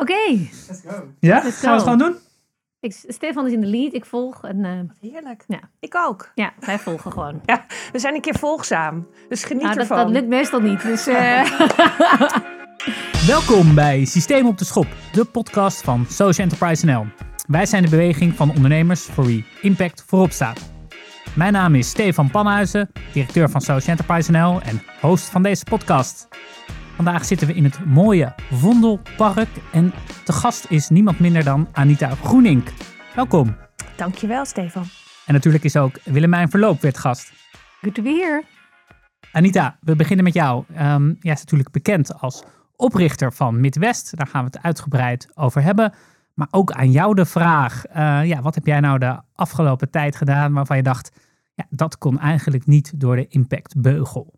Oké, Ja? Let's Gaan we het go. gewoon doen? ik- Stefan is in de lead, ik volg en eh, Heerlijk. Ja. Ik ook. ja, wij volgen gewoon. Ja, we zijn een keer volgzaam. Dus geniet Nou, dat, ervan. dat lukt meestal niet, dus eh, Welkom bij Systeem op de Schop, de podcast van Social Enterprise NL. Wij zijn de beweging van ondernemers voor wie impact voorop staat. Mijn naam is Stefan Panhuizen, directeur van Social Enterprise NL en host van deze podcast. Vandaag zitten we in het mooie Vondelpark en te gast is niemand minder dan Anita Groenink. Welkom. Dankjewel, Stefan. En natuurlijk is ook Willemijn Verloop weer gast. good to be here. Anita, we beginnen met jou. Ehm jij is natuurlijk bekend als oprichter van Midwest. Daar gaan we het uitgebreid over hebben. Maar ook aan jou de vraag: eh, ja, wat heb jij nou de afgelopen tijd gedaan waarvan je dacht, ja, dat kon eigenlijk niet door de impactbeugel?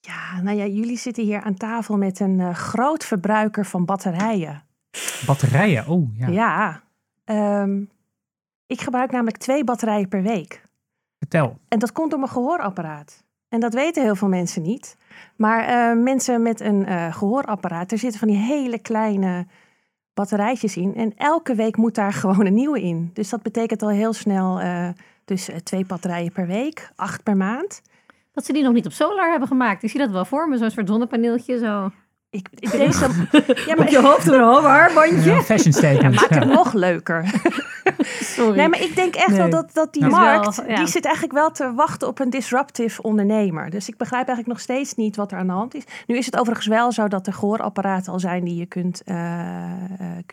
Ja, nou ja, jullie zitten hier aan tafel met een eh, groot verbruiker van batterijen. Batterijen, oh ja. Ja. ehm, ik gebruik namelijk twee batterijen per week. Vertel. En dat komt door mijn gehoorapparaat. En dat weten heel veel mensen niet. Maar eh, mensen met een eh, gehoorapparaat, er zitten van die hele kleine batterijtjes in. En elke week moet daar gewoon een nieuwe in. Dus dat betekent al heel snel dus twee batterijen per week, acht per maand. Dat ze die nog niet op solar hebben gemaakt. Ik zie dat wel voor me, zo'n soort zonnepaneeltje zo. Ik, ik denk dat, ja, Op je hoofd een haarbandje. Ja, fashion statement. maak het nog leuker. Sorry. Nee, maar ik denk echt Nee. wel dat, dat die Dat markt, wel, ja. die zit eigenlijk wel te wachten op een disruptive ondernemer. Dus ik begrijp eigenlijk nog steeds niet wat er aan de hand is. Nu is het overigens wel zo dat er gehoorapparaten al zijn die je kunt, eh, eh,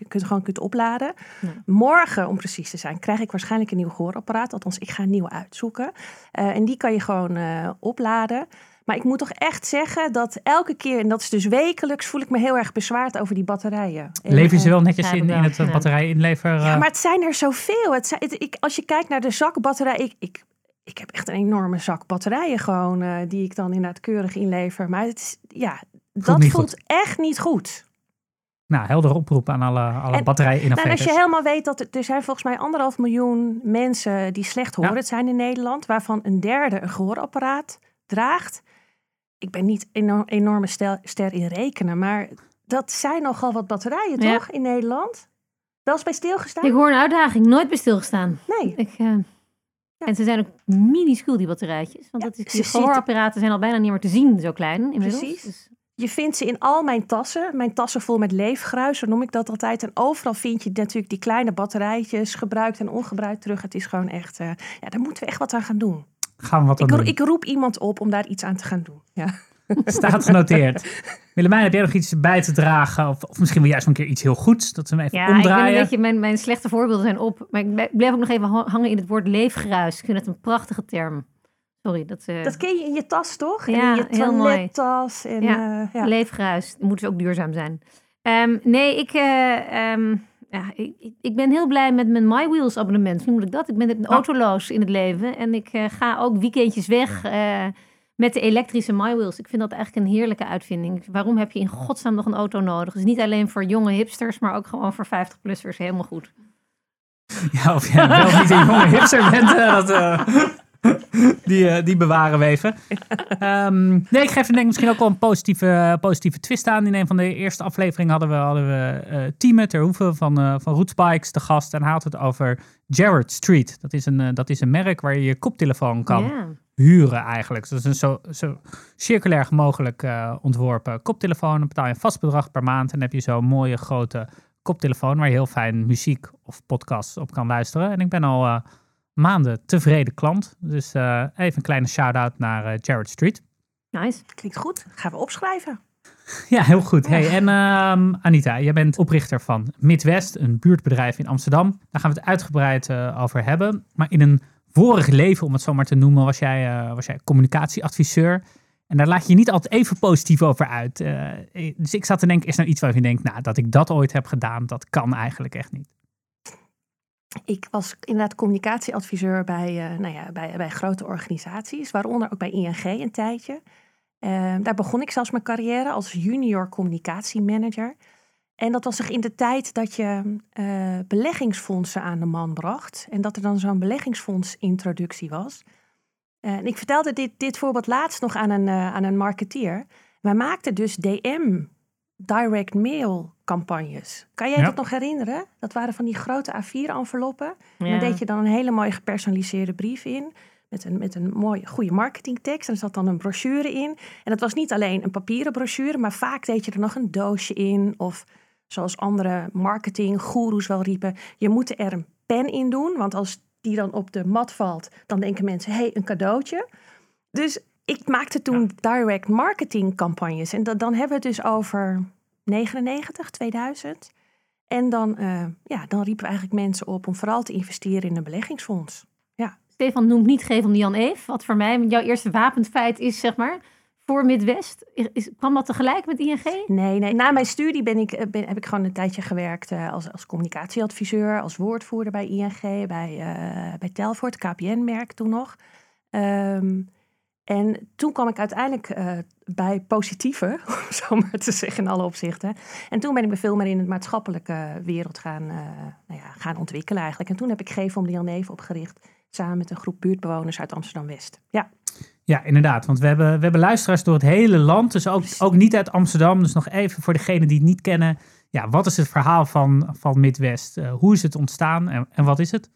kunt, gewoon kunt opladen. Ja. Morgen, om precies te zijn, krijg ik waarschijnlijk een nieuw gehoorapparaat. Althans, ik ga een nieuwe uitzoeken. Eh, en die kan je gewoon eh, opladen. Maar ik moet toch echt zeggen dat elke keer, en dat is dus wekelijks, voel ik me heel erg bezwaard over die batterijen. En, Leven ze wel netjes in, in het eh, ja. batterij-inlever? ja, eh, maar het zijn er zoveel. Het zijn, het- ik, als je kijkt naar de zak batterij, ik, ik, ik heb echt een enorme zak batterijen gewoon, eh, die ik dan inderdaad keurig inlever. Maar het is, ja, dat voelt echt niet goed. Nou, helder oproep aan alle, alle En- batterij-innovators. Nou, en als je helemaal weet dat er, er zijn volgens mij anderhalf miljoen mensen die slecht horen Ja. zijn in Nederland, waarvan een derde een gehoorapparaat draagt. Ik ben niet een enorme stel- ster in rekenen, maar dat zijn nogal wat batterijen, Ja. toch, in Nederland? Wel eens bij stilgestaan? Ik hoor een uitdaging, nooit bij stilgestaan. Nee. Ik, eh, En ze zijn ook minuscuul, die batterijtjes. Want Ja, dat is, die gehoorapparaten zijn al bijna niet meer te zien, zo klein inmiddels. Precies. Dus- Je vindt ze in al mijn tassen. Mijn tassen vol met leefgruis, zo noem ik dat altijd. En overal vind je natuurlijk die kleine batterijtjes, gebruikt en ongebruikt terug. Het is gewoon echt, eh, ja, daar moeten we echt wat aan gaan doen. Gaan we wat aan Ik, doen. ik roep iemand op om daar iets aan te gaan doen. Ja. Staat genoteerd. Willemijn, heb jij nog iets bij te dragen? Of, of misschien wel juist een keer iets heel goeds, dat we hem even Ja, ik ben omdraaien. een beetje, mijn, mijn slechte voorbeelden zijn op. Maar ik bleef ook nog even ha- hangen in het woord leefgruis. Ik vind het een prachtige term. Sorry, dat, eh Dat ken je in je tas, toch? Ja, en in je heel mooi. toilettas. En, Ja, eh, ja. leefgruis. Die moeten dus ook duurzaam zijn. Ehm, nee, ik, eh, ehm, ja, ik, ik- ben heel blij met mijn MyWheels abonnement. Hoe moet ik dat? Ik ben Oh. autoloos in het leven. En ik eh, ga ook weekendjes weg eh, met de elektrische MyWheels. Ik vind dat eigenlijk een heerlijke uitvinding. Waarom heb je in godsnaam nog een auto nodig? Dus niet alleen voor jonge hipsters, maar ook gewoon voor 50-plussers. Helemaal goed. Ja, of jij wel niet een jonge hipster bent, eh, dat, die, eh, die bewaren we even. Ehm, nee, ik geef er denk ik misschien ook wel een positieve, positieve twist aan. In een van de eerste afleveringen hadden we, hadden we Tieme ter hoeve van, eh van te gast. En hij had het over Jared Street. Dat is een, dat is een merk waar je je koptelefoon kan huren eigenlijk. Dus dat is een zo, zo circulair mogelijk ontworpen koptelefoon. Dan betaal je een vast bedrag per maand. En dan heb je zo'n mooie grote koptelefoon waar je heel fijn muziek of podcasts op kan luisteren. En ik ben al maanden tevreden klant. Dus eh, even een kleine shout-out naar eh, Jared Street. Nice. Klinkt goed. Gaan we opschrijven. Ja, heel goed. Hey, en ehm, Anita, jij bent oprichter van Midwest, een buurtbedrijf in Amsterdam. Daar gaan we het uitgebreid eh, over hebben. Maar in een vorig leven, om het zo maar te noemen, was jij, eh, was jij communicatieadviseur. En daar laat je je niet altijd even positief over uit. Eh, dus ik zat te denken, is nou iets waarvan je denkt, nou, dat ik dat ooit heb gedaan, dat kan eigenlijk echt niet. Ik was inderdaad communicatieadviseur bij, eh, nou ja, bij, bij grote organisaties, waaronder ook bij ING een tijdje. Eh, daar begon ik zelfs mijn carrière als junior communicatiemanager. En dat was zich in de tijd dat je eh, beleggingsfondsen aan de man bracht. En dat er dan zo'n beleggingsfondsintroductie was. Eh, en ik vertelde dit, dit voorbeeld laatst nog aan een, aan een marketeer. Wij maakten dus DM, direct mail campagnes. Kan jij Ja. dat nog herinneren? Dat waren van die grote A4-enveloppen. En Ja. daar deed je dan een hele mooie gepersonaliseerde brief in. Met een, met een mooie, goede marketingtekst. En er zat dan een brochure in. En dat was niet alleen een papieren brochure, maar vaak deed je er nog een doosje in. Of zoals andere marketinggoeroes wel riepen, je moet er een pen in doen. Want als die dan op de mat valt, dan denken mensen, hé, hey, een cadeautje. Dus ik maakte toen direct marketing campagnes. En dat, dan hebben we het dus over 99, 2000. En dan, eh, ja, dan riepen we eigenlijk mensen op om vooral te investeren in een beleggingsfonds. Stefan noemt niet Geef om Jan Eef. Wat voor mij jouw eerste wapenfeit is, zeg maar. Voor Midwest. Is, kwam dat tegelijk met ING? Nee, nee. Na mijn studie ben ik, eh, ben, heb ik gewoon een tijdje gewerkt eh, als, als communicatieadviseur, als woordvoerder bij ING, bij, eh bij Telfort, KPN-merk toen nog. Ehm, en toen kwam ik uiteindelijk bij positieve, om zo maar te zeggen in alle opzichten. En toen ben ik me veel meer in het maatschappelijke wereld gaan, eh, nou ja, gaan ontwikkelen eigenlijk. En toen heb ik Geef om Neef opgericht, samen met een groep buurtbewoners uit Amsterdam-West. Ja. Ja, inderdaad. Want we hebben, we hebben luisteraars door het hele land. Dus ook, ook niet uit Amsterdam. Dus nog even voor degenen die het niet kennen. Ja, wat is het verhaal van, van Midwest? Eh, hoe is het ontstaan en, en wat is het?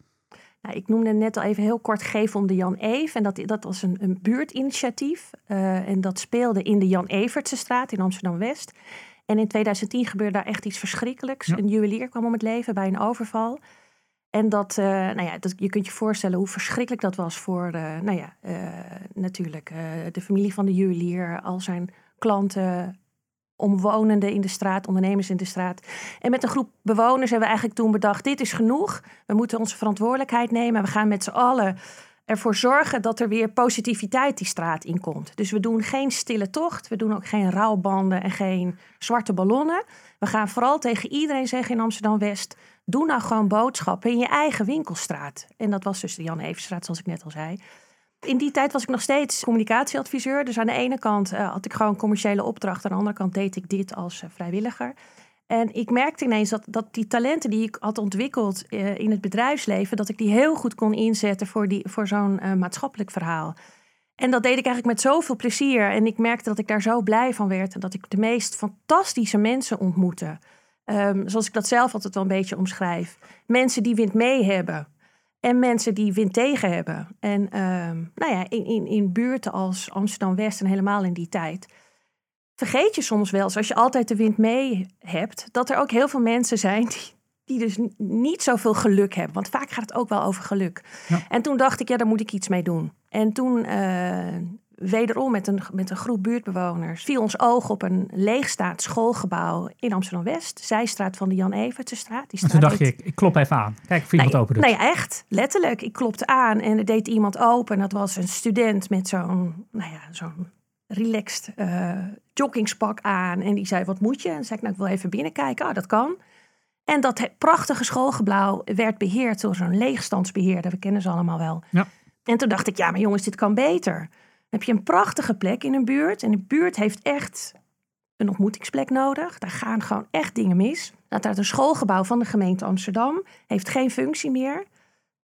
Nou, ik noemde net al even heel kort Geef om de Jan Eef. En dat, dat was een, een buurtinitiatief. Eh, en dat speelde in de Jan Evertse straat in Amsterdam-West. En in 2010 gebeurde daar echt iets verschrikkelijks. Ja. Een juwelier kwam om het leven bij een overval. En dat, eh, nou ja, dat, je kunt je voorstellen hoe verschrikkelijk dat was voor, eh, nou ja, natuurlijk de familie van de juwelier, al zijn klanten, omwonenden in de straat, ondernemers in de straat. En met een groep bewoners hebben we eigenlijk toen bedacht, dit is genoeg. We moeten onze verantwoordelijkheid nemen. We gaan met z'n allen ervoor zorgen dat er weer positiviteit die straat in komt. Dus we doen geen stille tocht, we doen ook geen rouwbanden en geen zwarte ballonnen. We gaan vooral tegen iedereen zeggen in Amsterdam-West... doe nou gewoon boodschappen in je eigen winkelstraat. En dat was dus de Jan Evenstraat, zoals ik net al zei. In die tijd was ik nog steeds communicatieadviseur. Dus aan de ene kant eh, had ik gewoon commerciële opdracht. Aan de andere kant deed ik dit als eh, vrijwilliger. En ik merkte ineens dat, dat die talenten die ik had ontwikkeld eh, in het bedrijfsleven... dat ik die heel goed kon inzetten voor, voor zo'n maatschappelijk verhaal. En dat deed ik eigenlijk met zoveel plezier. En ik merkte dat ik daar zo blij van werd. En dat ik de meest fantastische mensen ontmoette. Ehm, zoals ik dat zelf altijd wel een beetje omschrijf. Mensen die wind mee hebben. En mensen die wind tegen hebben. En ehm, nou ja, in, in, in buurten als Amsterdam-West en helemaal in die tijd... vergeet je soms wel, als je altijd de wind mee hebt... dat er ook heel veel mensen zijn die, die dus niet zoveel geluk hebben. Want vaak gaat het ook wel over geluk. Ja. En toen dacht ik, ja, daar moet ik iets mee doen. En toen, eh, wederom met een, met een groep buurtbewoners... viel ons oog op een leegstaand schoolgebouw in Amsterdam-West. Zijstraat van de Jan Evertsestraat. Die En toen dacht ik, ik klop even aan. Kijk of iemand open doet. nee, echt. Letterlijk. Ik klopte aan en er deed iemand open. En dat was een student met zo'n, nou ja, zo'n relaxed eh, joggingspak aan. En die zei, wat moet je? En zei ik, nou, ik wil even binnenkijken. Oh, dat kan. En dat prachtige schoolgebouw werd beheerd door zo'n leegstandsbeheerder. We kennen ze allemaal wel. Ja. En toen dacht ik, ja, maar jongens, dit kan beter. Heb je een prachtige plek in een buurt. En de buurt heeft echt een ontmoetingsplek nodig. Daar gaan gewoon echt dingen mis. Dat uit een schoolgebouw van de gemeente Amsterdam heeft geen functie meer.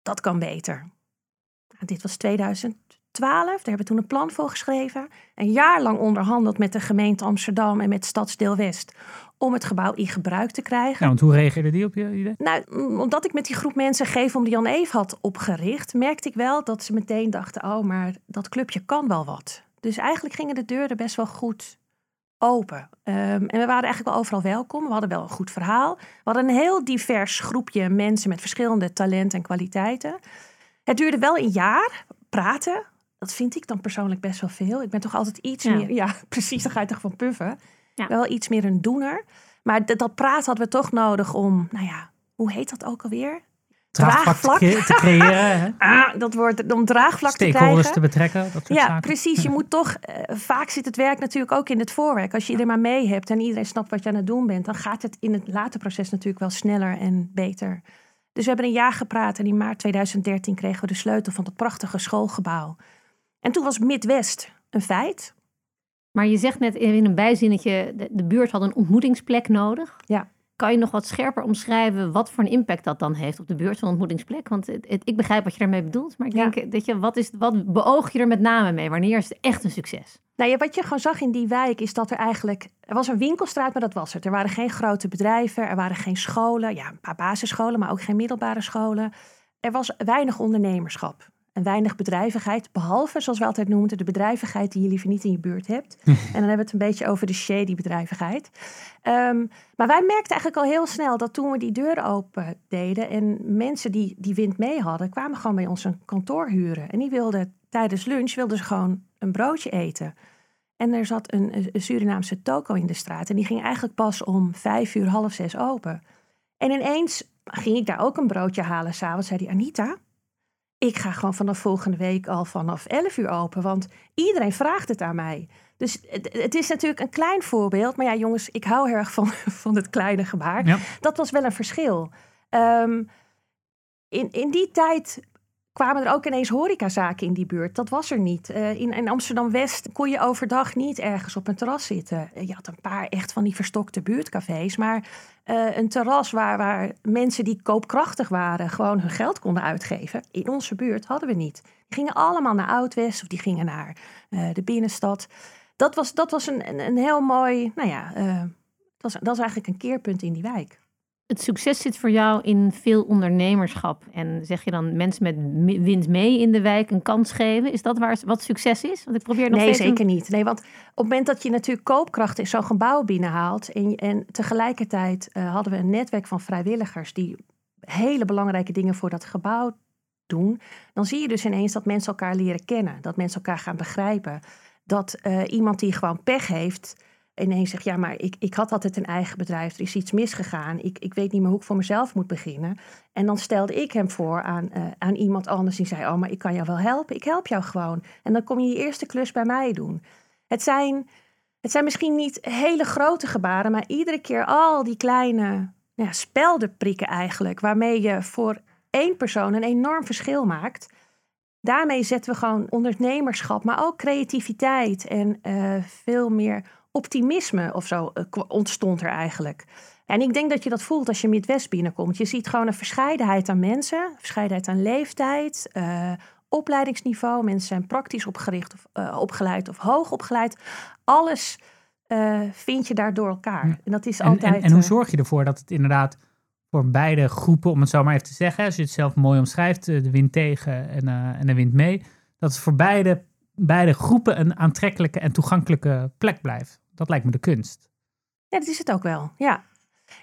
Dat kan beter. Nou, dit was 2012. Daar hebben we toen een plan voor geschreven. Een jaar lang onderhandeld met de gemeente Amsterdam en met Stadsdeel West. Om het gebouw in gebruik te krijgen. Ja, want hoe reageerde die op je idee? Nou, omdat ik met die groep mensen Geef om de Jan Eef had opgericht, merkte ik wel dat ze meteen dachten: oh, maar dat clubje kan wel wat. Dus eigenlijk gingen de deuren best wel goed open. Ehm, en we waren eigenlijk wel overal welkom. We hadden wel een goed verhaal. We hadden een heel divers groepje mensen met verschillende talenten en kwaliteiten. Het duurde wel een jaar praten. Dat vind ik dan persoonlijk best wel veel. Ik ben toch altijd iets Ja. meer. Ja, precies. Dan ga je toch van puffen. Ja. Wel iets meer een doener. Maar dat, dat praten hadden we toch nodig om, nou ja, hoe heet dat ook alweer? Draagvlak te, creëren, hè? Ah, dat wordt om draagvlak te stakeholders krijgen. te betrekken, dat soort Ja, zaken. precies. Je moet toch. eh, vaak zit het werk natuurlijk ook in het voorwerk. Als je iedereen maar mee hebt en iedereen snapt wat je aan het doen bent, dan gaat het in het late proces natuurlijk wel sneller en beter. Dus we hebben een jaar gepraat en in maart 2013 kregen we de sleutel van dat prachtige schoolgebouw. En toen was Midwest een feit. Maar je zegt net in een bijzinnetje, de, de buurt had een ontmoetingsplek nodig. Ja. kan je nog wat scherper omschrijven wat voor een impact dat dan heeft op de buurt van ontmoetingsplek? Want het, het- ik begrijp wat je daarmee bedoelt, maar ik Ja. denk dat je, wat, is, wat beoog je er met name mee? Wanneer is het echt een succes? Nou ja, wat je gewoon zag in die wijk is dat er eigenlijk... Er was een winkelstraat, maar dat was het. Er waren geen grote bedrijven, er waren geen scholen. Ja, een paar basisscholen, maar ook geen middelbare scholen. Er was weinig ondernemerschap en weinig bedrijvigheid. Behalve, zoals we altijd noemden, de bedrijvigheid die je liever niet in je buurt hebt. en dan hebben we het een beetje over de shady bedrijvigheid. Ehm, maar wij merkten eigenlijk al heel snel dat toen we die deuren open deden... en mensen die die wind mee hadden, kwamen gewoon bij ons een kantoor huren. En die wilden tijdens lunch wilden ze gewoon een broodje eten. En er zat een, een Surinaamse toko in de straat. En die ging eigenlijk pas om vijf uur, half zes open. En ineens ging ik daar ook een broodje halen. S'avonds zei die Anita, ik ga gewoon vanaf volgende week al vanaf 11 uur open. Want iedereen vraagt het aan mij. Dus het, is natuurlijk een klein voorbeeld. Maar ja, jongens, ik hou heel erg van, van het kleine gebaar. Ja. Dat was wel een verschil. Ehm, in, in die tijd kwamen er ook ineens horecazaken in die buurt. Dat was er niet. Eh, in, in Amsterdam-West kon je overdag niet ergens op een terras zitten. Eh, Je had een paar echt van die verstokte buurtcafés. Maar eh, een terras waar, waar mensen die koopkrachtig waren... gewoon hun geld konden uitgeven. In onze buurt hadden we niet. Die gingen allemaal naar Oud-West of die gingen naar de binnenstad. Dat was, dat was een, een, heel mooi... Nou ja, dat, was, dat was eigenlijk een keerpunt in die wijk. Het succes zit voor jou in veel ondernemerschap. En zeg je dan mensen met wind mee in de wijk een kans geven? Is dat waar, wat succes is? Want ik probeer nog Nee, een- zeker niet. Nee, want op het moment dat je natuurlijk koopkracht in zo'n gebouw binnenhaalt. En, en tegelijkertijd eh, hadden we een netwerk van vrijwilligers die hele belangrijke dingen voor dat gebouw doen. Dan zie je dus ineens dat mensen elkaar leren kennen. Dat mensen elkaar gaan begrijpen. Dat eh, iemand die gewoon pech heeft. Ineens zegt, ja, maar ik, ik had altijd een eigen bedrijf. Er is iets misgegaan. Ik, ik weet niet meer hoe ik voor mezelf moet beginnen. En dan stelde ik hem voor aan, eh, aan iemand anders. Die zei, oh, maar ik kan jou wel helpen. Ik help jou gewoon. En dan kom je je eerste klus bij mij doen. Het zijn, het zijn misschien niet hele grote gebaren, maar iedere keer al die kleine nou ja, speldenprikken eigenlijk, waarmee je voor één persoon een enorm verschil maakt. Daarmee zetten we gewoon ondernemerschap, maar ook creativiteit en eh, veel meer optimisme of zo eh, ontstond er eigenlijk. En ik denk dat je dat voelt als je Midwest binnenkomt. Je ziet gewoon een verscheidenheid aan mensen, verscheidenheid aan leeftijd, eh, opleidingsniveau. Mensen zijn praktisch opgericht of eh, opgeleid of hoog opgeleid. Alles vind je daar door elkaar. Ja. En dat is En, altijd. en, en hoe zorg je ervoor dat het inderdaad voor beide groepen, om het zo maar even te zeggen, als je het zelf mooi omschrijft, de wind tegen en, en de wind mee, dat het voor beide, beide groepen een aantrekkelijke en toegankelijke plek blijft. Dat lijkt me de kunst. Ja, dat is het ook wel. Ja.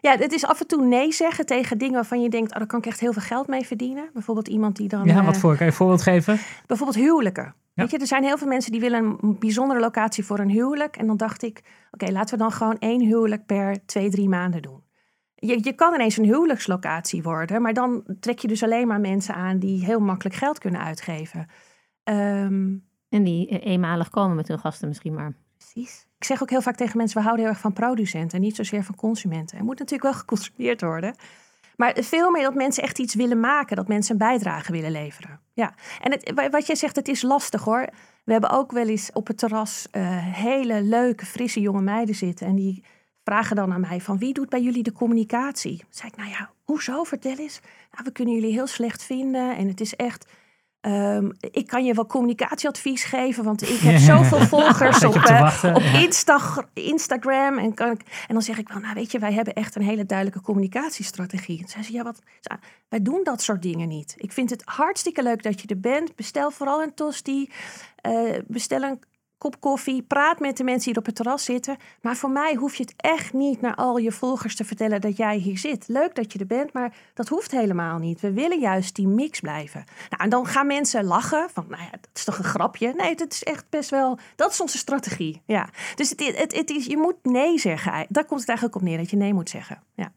Ja, het is af en toe nee zeggen tegen dingen waarvan je denkt, oh, daar kan ik echt heel veel geld mee verdienen. Bijvoorbeeld iemand die dan. Ja, eh, wat voor? Kan je een voorbeeld geven? Bijvoorbeeld huwelijken. Weet je, er zijn heel veel mensen die willen een bijzondere locatie voor een huwelijk. En dan dacht ik, oké, laten we dan gewoon één huwelijk per twee, drie maanden doen. Je, je kan ineens een huwelijkslocatie worden, maar dan trek je dus alleen maar mensen aan die heel makkelijk geld kunnen uitgeven. Ehm, En die eh, eenmalig komen met hun gasten misschien maar. Ik zeg ook heel vaak tegen mensen, we houden heel erg van producenten en niet zozeer van consumenten. Er moet natuurlijk wel geconsumeerd worden. Maar veel meer dat mensen echt iets willen maken, dat mensen een bijdrage willen leveren. Ja, en het, wa- wat jij zegt, het is lastig hoor. We hebben ook wel eens op het terras eh, hele leuke, frisse jonge meiden zitten. En die vragen dan aan mij van wie doet bij jullie de communicatie? Dan zei ik, nou ja, hoezo? Vertel eens. Nou, we kunnen jullie heel slecht vinden en het is echt... ehm, ik kan je wel communicatieadvies geven, want ik heb zoveel volgers op, eh, wachten? op Ja. Insta- Instagram. En, kan ik, en dan zeg ik wel, nou weet je, wij hebben echt een hele duidelijke communicatiestrategie. En zei ze, ja, wat, Ze- wij doen dat soort dingen niet. Ik vind het hartstikke leuk dat je er bent. Bestel vooral een tosti. eh, bestel een kop koffie. Praat met de mensen die er op het terras zitten. Maar voor mij hoef je het echt niet naar al je volgers te vertellen dat jij hier zit. Leuk dat je er bent, maar dat hoeft helemaal niet. We willen juist die mix blijven. Nou, en dan gaan mensen lachen van, nou ja, dat is toch een grapje? Nee, dat is echt best wel, dat is onze strategie. Ja. Dus het, het, is, je moet nee zeggen. Daar komt het eigenlijk op neer, dat je nee moet zeggen. Ja.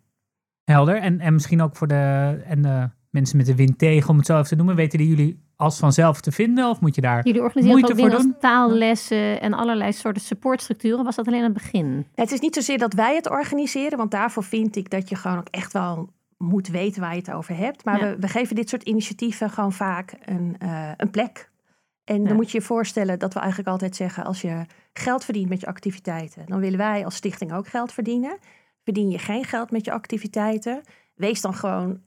Helder. En, en misschien ook voor de, en de mensen met de wind tegen, om het zo even te noemen. Weten die jullie als vanzelf te vinden? Of moet je daar... Jullie organiseren Moeite ook dingen als taallessen en allerlei soorten supportstructuren. Was dat alleen aan het begin? Het is niet zozeer dat wij het organiseren, want daarvoor vind ik dat je gewoon ook echt wel moet weten waar je het over hebt. Maar Ja. we, we geven dit soort initiatieven gewoon vaak een, eh, een plek. En Ja. dan moet je je voorstellen dat we eigenlijk altijd zeggen: als je geld verdient met je activiteiten, dan willen wij als stichting ook geld verdienen. verdien je geen geld met je activiteiten. Wees dan gewoon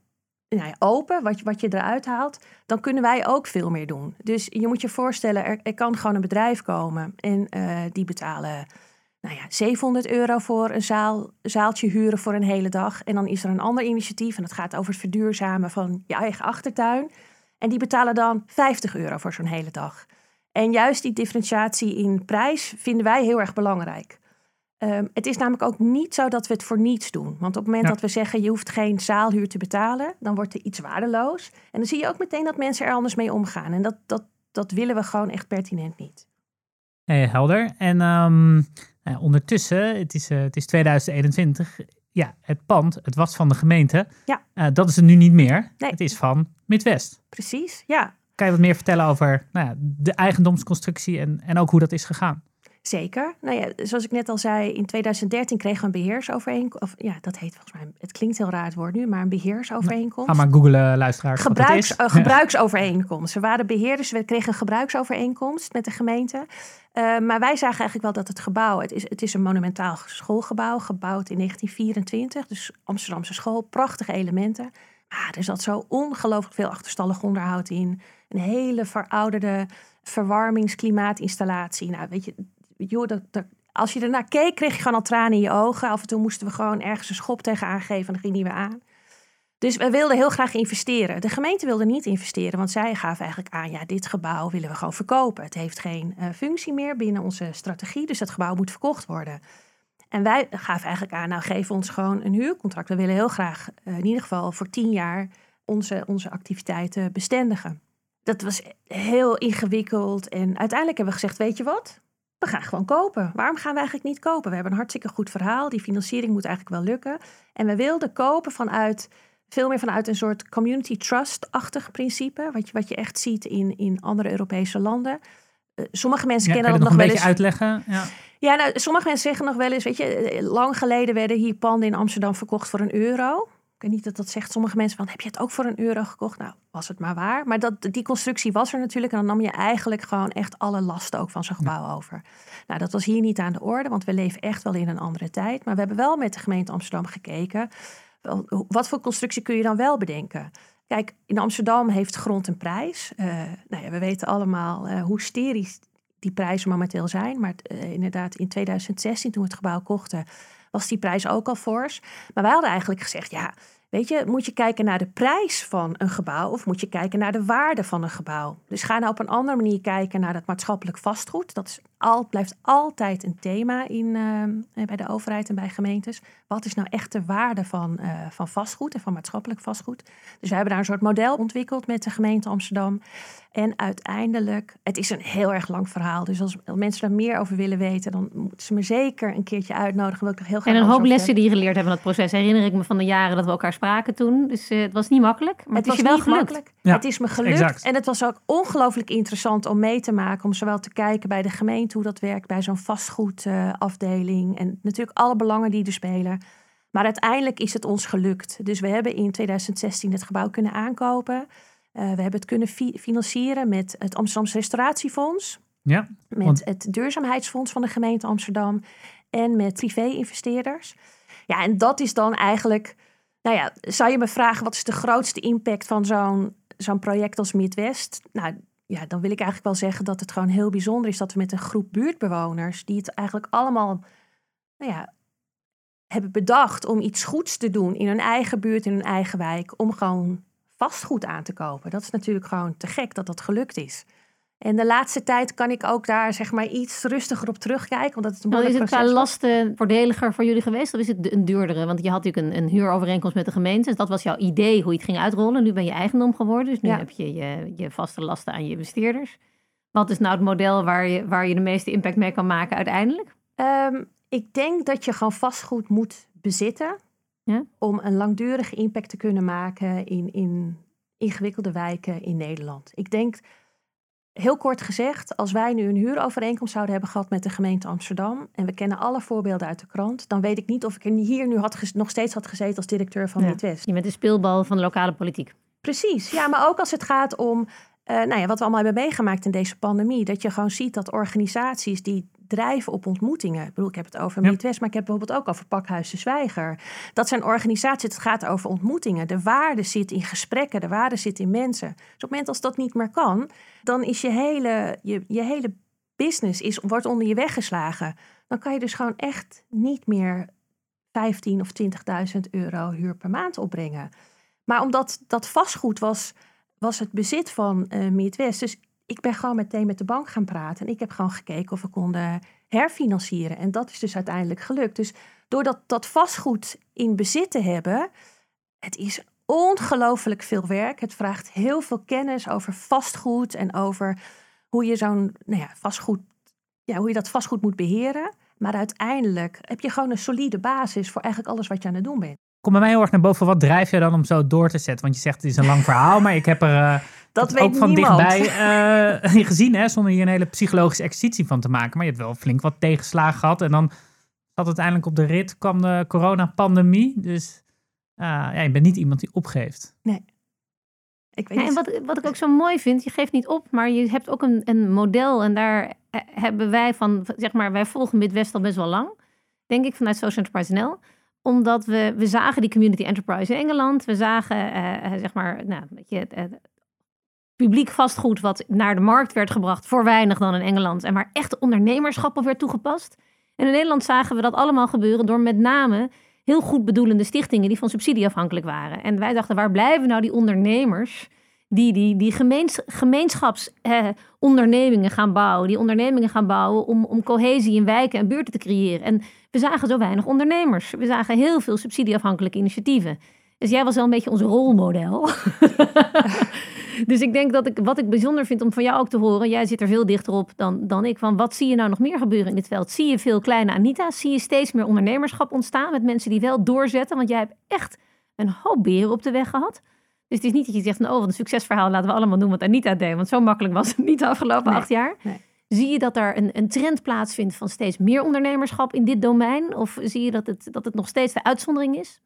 nou open, wat, wat je eruit haalt. Dan kunnen wij ook veel meer doen. Dus je moet je voorstellen, er, er kan gewoon een bedrijf komen en eh, die betalen nou ja, 700 euro voor een zaal, zaaltje huren voor een hele dag. En dan is er een ander initiatief en dat gaat over het verduurzamen van je eigen achtertuin. En die betalen dan 50 euro voor zo'n hele dag. En juist die differentiatie in prijs vinden wij heel erg belangrijk. Ehm, het is namelijk ook niet zo dat we het voor niets doen. Want op het moment Ja. dat we zeggen je hoeft geen zaalhuur te betalen, dan wordt er iets waardeloos. En dan zie je ook meteen dat mensen er anders mee omgaan. En dat, dat, dat willen we gewoon echt pertinent niet. Hey, helder. En ehm, nou ondertussen, het is, eh, het is 2021. Ja, het pand, het was van de gemeente. Ja. Eh, dat is het nu niet meer. Nee. Het is van Midwest. Precies, ja. Kan je wat meer vertellen over nou ja, de eigendomsconstructie en, en ook hoe dat is gegaan? Zeker. Nou ja, zoals ik net al zei, in 2013 kregen we een beheersovereenkomst. Of ja, dat heet volgens mij, het klinkt heel raar het woord nu, maar een beheersovereenkomst. Ga maar googlen, luisteraars. wat dat Gebruiks, eh, gebruiksovereenkomst. We waren beheerders, we kregen een gebruiksovereenkomst met de gemeente. Eh, maar wij zagen eigenlijk wel dat het gebouw, het is, het is een monumentaal schoolgebouw, gebouwd in 1924. Dus Amsterdamse school, prachtige elementen. Maar er zat zo ongelooflijk veel achterstallig onderhoud in. Een hele verouderde verwarmingsklimaatinstallatie. Nou, weet je, dat, als je ernaar keek, kreeg je gewoon al tranen in je ogen. Af en toe moesten we gewoon ergens een schop tegen aangeven en dan ging weer aan. Dus we wilden heel graag investeren. De gemeente wilde niet investeren, want zij gaven eigenlijk aan: ja, dit gebouw willen we gewoon verkopen. Het heeft geen eh, functie meer binnen onze strategie, dus dat gebouw moet verkocht worden. En wij gaven eigenlijk aan: nou, geef ons gewoon een huurcontract. We willen heel graag, eh, in ieder geval voor tien jaar, onze, onze activiteiten bestendigen. Dat was heel ingewikkeld. En uiteindelijk hebben we gezegd: weet je wat? We gaan gewoon kopen. Waarom gaan we eigenlijk niet kopen? We hebben een hartstikke goed verhaal. Die financiering moet eigenlijk wel lukken. En we wilden kopen vanuit veel meer vanuit een soort community trust-achtig principe. Wat je, wat je echt ziet in, in andere Europese landen. Eh, sommige mensen Ja, kennen dat nog wel eens. uitleggen? Ja. Ja, nou, sommige mensen zeggen nog wel eens, weet je, eh, lang geleden werden hier panden in Amsterdam verkocht voor een euro. Niet dat dat zegt sommige mensen van, heb je het ook voor een euro gekocht? Nou, was het maar waar. Maar dat, die constructie was er natuurlijk en dan nam je eigenlijk gewoon echt alle lasten ook van zo'n gebouw over. Nou, dat was hier niet aan de orde, want we leven echt wel in een andere tijd. Maar we hebben wel met de gemeente Amsterdam gekeken, wat voor constructie kun je dan wel bedenken? Kijk, in Amsterdam heeft grond een prijs. Eh, nou ja, we weten allemaal eh, hoe hysterisch die prijzen momenteel zijn. Maar eh, inderdaad, in 2016, toen we het gebouw kochten, was die prijs ook al fors. Maar wij hadden eigenlijk gezegd, ja, weet je, moet je kijken naar de prijs van een gebouw of moet je kijken naar de waarde van een gebouw? Dus ga nou op een andere manier kijken naar dat maatschappelijk vastgoed. Dat is al, blijft altijd een thema in, eh, bij de overheid en bij gemeentes. Wat is nou echt de waarde van, eh, van vastgoed en van maatschappelijk vastgoed? Dus we hebben daar een soort model ontwikkeld met de gemeente Amsterdam. En uiteindelijk, het is een heel erg lang verhaal. Dus als mensen daar meer over willen weten, dan moeten ze me zeker een keertje uitnodigen. Wil ik heel graag En een hoop lessen die je geleerd hebben in dat proces. Herinner ik me van de jaren dat we elkaar spraken toen. Dus eh, het was niet makkelijk, maar het, is je wel niet gelukt. makkelijk. Ja, het is me gelukt. exact. En het was ook ongelooflijk interessant om mee te maken. Om zowel te kijken bij de gemeente hoe dat werkt, bij zo'n vastgoedafdeling. en natuurlijk alle belangen die er spelen. Maar uiteindelijk is het ons gelukt. Dus we hebben in 2016 het gebouw kunnen aankopen. Eh, we hebben het kunnen fi- financieren met het Amsterdamse Restauratiefonds. Ja. Met Want- het duurzaamheidsfonds van de gemeente Amsterdam. En met privé-investeerders. Ja, en dat is dan eigenlijk. Nou ja, zou je me vragen wat is de grootste impact van zo'n zo'n project als Midwest? Nou ja, dan wil ik eigenlijk wel zeggen dat het gewoon heel bijzonder is dat we met een groep buurtbewoners, die het eigenlijk allemaal nou ja, hebben bedacht om iets goeds te doen in hun eigen buurt, in hun eigen wijk, om gewoon vastgoed aan te kopen. Dat is natuurlijk gewoon te gek dat dat gelukt is. En de laatste tijd kan ik ook daar zeg maar iets rustiger op terugkijken, omdat het een Nou, is het qua lasten voordeliger voor jullie geweest? Of is het een duurdere? Want je had natuurlijk een, een huurovereenkomst met de gemeente. Dus dat was jouw idee hoe je het ging uitrollen. Nu ben je eigendom geworden. Dus nu Ja. heb je, je je vaste lasten aan je investeerders. Wat is nou het model waar je, waar je de meeste impact mee kan maken uiteindelijk? Ehm, ik denk dat je gewoon vastgoed moet bezitten Ja. om een langdurige impact te kunnen maken in, in ingewikkelde wijken in Nederland. Ik denk, heel kort gezegd, als wij nu een huurovereenkomst zouden hebben gehad met de gemeente Amsterdam en we kennen alle voorbeelden uit de krant, dan weet ik niet of ik er hier nu had nog steeds had gezeten als directeur van Ja. Midwest. Je bent de speelbal van de lokale politiek. Precies, ja, maar ook als het gaat om eh, nou ja, wat we allemaal hebben meegemaakt in deze pandemie. Dat je gewoon ziet dat organisaties die drijven op ontmoetingen. Ik bedoel, ik heb het over Ja. Midwest, maar ik heb bijvoorbeeld ook over Pakhuis de Zwijger. Dat zijn organisaties, het gaat over ontmoetingen. De waarde zit in gesprekken, de waarde zit in mensen. Dus op het moment als dat niet meer kan, dan is je hele, je, je hele business is, wordt onder je weggeslagen. Dan kan je dus gewoon echt niet meer 15 of 20.000 euro huur per maand opbrengen. Maar omdat dat vastgoed was, was het bezit van eh Midwest. Dus ik ben gewoon meteen met de bank gaan praten. En ik heb gewoon gekeken of we konden herfinancieren. En dat is dus uiteindelijk gelukt. Dus doordat dat vastgoed in bezit te hebben, het is ongelooflijk veel werk. Het vraagt heel veel kennis over vastgoed en over hoe je zo'n nou ja, vastgoed, ja, hoe je dat vastgoed moet beheren. Maar uiteindelijk heb je gewoon een solide basis voor eigenlijk alles wat je aan het doen bent. Kom bij mij heel erg naar boven. Wat drijf je dan om zo door te zetten? Want je zegt het is een lang verhaal, maar ik heb er eh, Dat weet ook van niemand. dichtbij eh, gezien, hè, zonder hier een hele psychologische exercitie van te maken. Maar je hebt wel flink wat tegenslagen gehad. En dan zat uiteindelijk op de rit, kwam de coronapandemie. Dus eh, ja, je bent niet iemand die opgeeft. Ik weet Ja, en niet. wat, wat ik ook zo mooi vind, je geeft niet op, maar je hebt ook een, een model. En daar eh, hebben wij van, zeg maar, wij volgen Midwest al best wel lang. Denk ik vanuit Social Enterprise NL. Omdat we, we zagen die community enterprise in Engeland. We zagen, zeg maar, nou, weet je, publiek vastgoed wat naar de markt werd gebracht voor weinig dan in Engeland. En waar echt ondernemerschap op werd toegepast. En in Nederland zagen we dat allemaal gebeuren door met name heel goed bedoelende stichtingen die van subsidie afhankelijk waren. En wij dachten, waar blijven nou die ondernemers die, die, die gemeens, gemeenschapsondernemingen gaan bouwen, die ondernemingen gaan bouwen om, om cohesie in wijken en buurten te creëren. En we zagen zo weinig ondernemers. We zagen heel veel subsidieafhankelijke initiatieven. Dus jij was wel een beetje ons rolmodel. dus ik denk dat ik, wat ik bijzonder vind om van jou ook te horen, jij zit er veel dichter op dan, dan ik, van wat zie je nou nog meer gebeuren in dit veld? Zie je veel kleine Anita's? Zie je steeds meer ondernemerschap ontstaan met mensen die wel doorzetten? Want jij hebt echt een hoop beren op de weg gehad. Dus het is niet dat je zegt, van, oh, wat een succesverhaal, laten we allemaal doen wat Anita deed. Want zo makkelijk was het niet de afgelopen Nee, acht jaar. nee. Zie je dat daar een, een trend plaatsvindt van steeds meer ondernemerschap in dit domein? Of zie je dat het, dat het nog steeds de uitzondering is?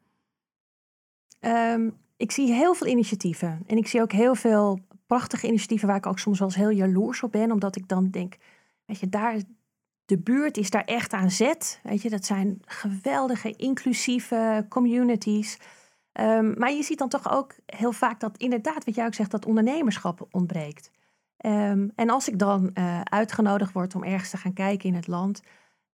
Ehm, ik zie heel veel initiatieven. En ik zie ook heel veel prachtige initiatieven waar ik ook soms wel eens heel jaloers op ben. Omdat ik dan denk, weet je, daar, de buurt is daar echt aan zet. Weet je, dat zijn geweldige, inclusieve communities. Ehm, maar je ziet dan toch ook heel vaak dat inderdaad, wat jij ook zegt, dat ondernemerschap ontbreekt. Ehm, en als ik dan eh, uitgenodigd word om ergens te gaan kijken in het land,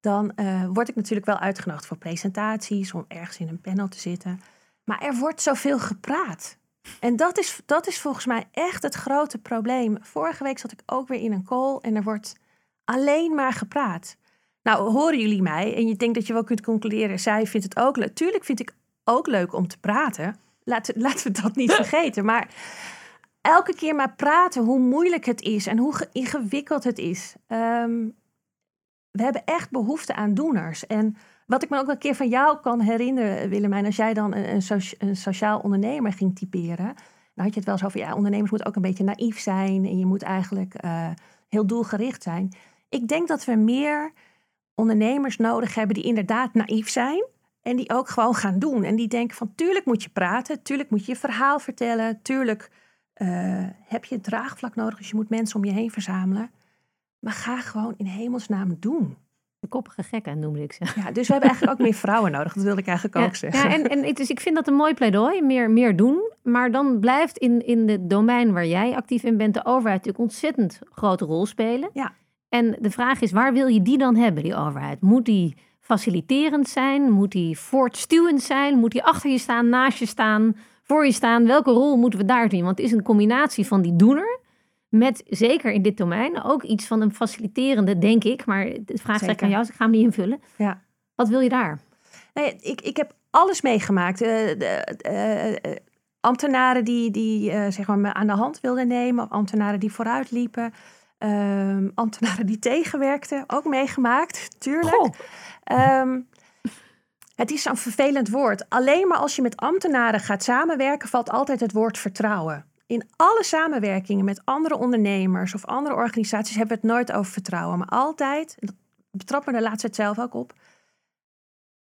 dan eh, word ik natuurlijk wel uitgenodigd voor presentaties, om ergens in een panel te zitten. Maar er wordt zoveel gepraat. En dat is, dat is volgens mij echt het grote probleem. Vorige week zat ik ook weer in een call en er wordt alleen maar gepraat. Nou, horen jullie mij en je denkt dat je wel kunt concluderen, zij vindt het ook leuk. Tuurlijk vind ik ook leuk om te praten. Laten, laten we dat niet vergeten. Maar elke keer maar praten hoe moeilijk het is en hoe ge- ingewikkeld het is. Ehm, we hebben echt behoefte aan doeners. En wat ik me ook een keer van jou kan herinneren, Willemijn, als jij dan een, een, socia- een sociaal ondernemer ging typeren, dan had je het wel eens over, ja, ondernemers moeten ook een beetje naïef zijn en je moet eigenlijk eh, heel doelgericht zijn. Ik denk dat we meer ondernemers nodig hebben die inderdaad naïef zijn en die ook gewoon gaan doen. En die denken van, tuurlijk moet je praten, tuurlijk moet je je verhaal vertellen, tuurlijk eh, heb je draagvlak nodig, dus je moet mensen om je heen verzamelen. Maar ga gewoon in hemelsnaam doen. De koppige gekken noemde ik ze. Ja, dus we hebben eigenlijk ook meer vrouwen nodig. Dat wilde ik eigenlijk Ja, ook zeggen. Ja, en, en is, ik vind dat een mooi pleidooi, meer, meer doen. Maar dan blijft in, in het domein waar jij actief in bent, de overheid natuurlijk ontzettend grote rol spelen. Ja. En de vraag is, waar wil je die dan hebben, die overheid? Moet die faciliterend zijn? Moet die voortstuwend zijn? Moet die achter je staan, naast je staan, voor je staan? Welke rol moeten we daar zien? Want het is een combinatie van die doener met, zeker in dit domein, ook iets van een faciliterende, denk ik. Maar de vraag is aan jou, dus ik ga hem niet invullen. Ja. Wat wil je daar? Nee, ik, ik heb alles meegemaakt. Eh, de, eh, eh, ambtenaren die, die zeg maar, me aan de hand wilden nemen. Ambtenaren die vooruit liepen. ehm, ambtenaren die tegenwerkten. Ook meegemaakt, tuurlijk. Ehm, het is zo'n vervelend woord. Alleen maar als je met ambtenaren gaat samenwerken, valt altijd het woord vertrouwen. In alle samenwerkingen met andere ondernemers of andere organisaties hebben we het nooit over vertrouwen. Maar altijd, betrap me de laatste tijd zelf ook op.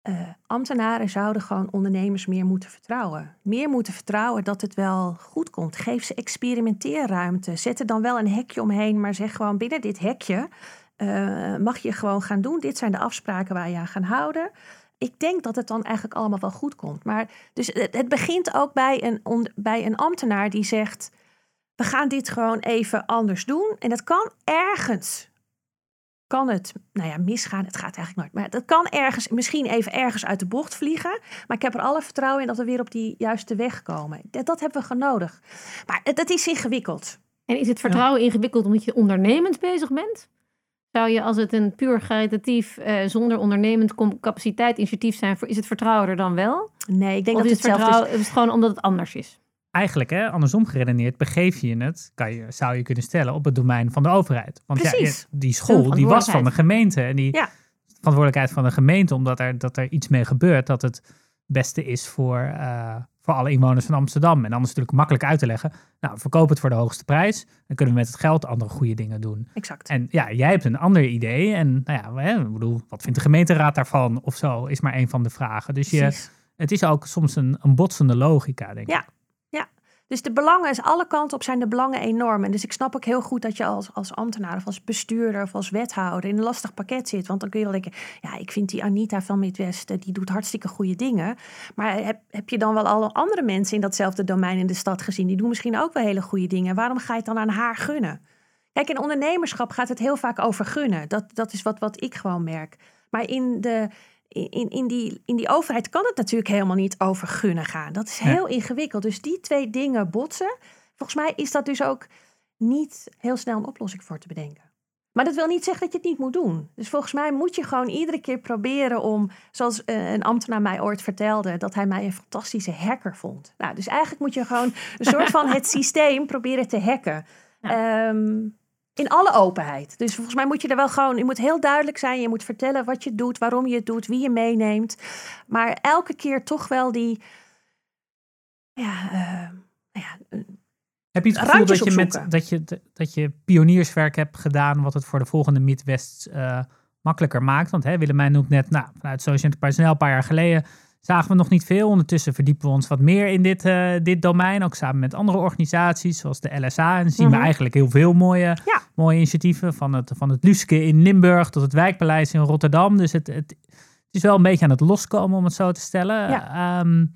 eh, ambtenaren zouden gewoon ondernemers meer moeten vertrouwen. Meer moeten vertrouwen dat het wel goed komt. Geef ze experimenteerruimte. Zet er dan wel een hekje omheen, maar zeg gewoon binnen dit hekje eh, mag je gewoon gaan doen. Dit zijn de afspraken waar je aan gaan houden. Ik denk dat het dan eigenlijk allemaal wel goed komt. Maar dus het, het begint ook bij een, bij een ambtenaar die zegt: we gaan dit gewoon even anders doen. En dat kan ergens. Kan het, nou ja, misgaan, het gaat eigenlijk nooit. Maar dat kan ergens, misschien even ergens uit de bocht vliegen. Maar ik heb er alle vertrouwen in dat we weer op die juiste weg komen. Dat, dat hebben we nodig. Maar het is ingewikkeld. En is het vertrouwen ingewikkeld omdat je ondernemend bezig bent? Zou je als het een puur caritatief, eh, zonder ondernemend capaciteit initiatief zijn, voor, is het vertrouwen er dan wel? Nee, ik denk of dat is het het hetzelfde is. vertrouwen, is het gewoon omdat het anders is? Eigenlijk, hè, andersom geredeneerd, begeef je het, kan je, zou je kunnen stellen, op het domein van de overheid. Want ja, Precies. je- die school die was van de gemeente. En die Ja. verantwoordelijkheid van de gemeente, omdat er, dat er iets mee gebeurt, dat het beste is voor, eh, voor alle inwoners van Amsterdam. En dan is het natuurlijk makkelijk uit te leggen. Nou, verkoop het voor de hoogste prijs. Dan kunnen we met het geld andere goede dingen doen. Exact. En ja, jij hebt een ander idee. En nou ja, ik bedoel, wat vindt de gemeenteraad daarvan? Of zo, is maar een van de vragen. Dus je, Precies. het is ook soms een, een botsende logica, denk ik. Ja. Dus de belangen, is alle kanten op zijn de belangen enorm. En dus ik snap ook heel goed dat je als, als ambtenaar of als bestuurder of als wethouder in een lastig pakket zit. Want dan kun je wel denken, ja, ik vind die Anita van Midwest, eh, die doet hartstikke goede dingen. Maar heb, heb je dan wel alle andere mensen in datzelfde domein in de stad gezien? Die doen misschien ook wel hele goede dingen. Waarom ga je het dan aan haar gunnen? Kijk, in ondernemerschap gaat het heel vaak over gunnen. Dat, dat is wat, wat ik gewoon merk. Maar in, de, in, in, die, in die overheid kan het natuurlijk helemaal niet over gunnen gaan. Dat is Ja. heel ingewikkeld. Dus die twee dingen botsen. Volgens mij is dat dus ook niet heel snel een oplossing voor te bedenken. Maar dat wil niet zeggen dat je het niet moet doen. Dus volgens mij moet je gewoon iedere keer proberen om, zoals eh, een ambtenaar mij ooit vertelde, dat hij mij een fantastische hacker vond. Nou, dus eigenlijk moet je gewoon een soort van het systeem proberen te hacken. Ehm, in alle openheid. Dus volgens mij moet je er wel gewoon, je moet heel duidelijk zijn. Je moet vertellen wat je doet, waarom je het doet, wie je meeneemt. Maar elke keer toch wel die, ja, eh, nou ja een- Heb je het gevoel dat je, met, dat, je, dat je pionierswerk hebt gedaan, wat het voor de volgende Midwest eh, makkelijker maakt? Want hè, Willemijn noemt net, nou, vanuit Social Enterprise een paar jaar geleden zagen we nog niet veel. Ondertussen verdiepen we ons wat meer in dit, eh, dit domein, ook samen met andere organisaties, zoals de LSA. En zien we Mhm. eigenlijk heel veel mooie, Ja. mooie initiatieven, van het, van het Luske in Limburg tot het Wijkpaleis in Rotterdam. Dus het, het, het is wel een beetje aan het loskomen, om het zo te stellen. Ja. Ehm,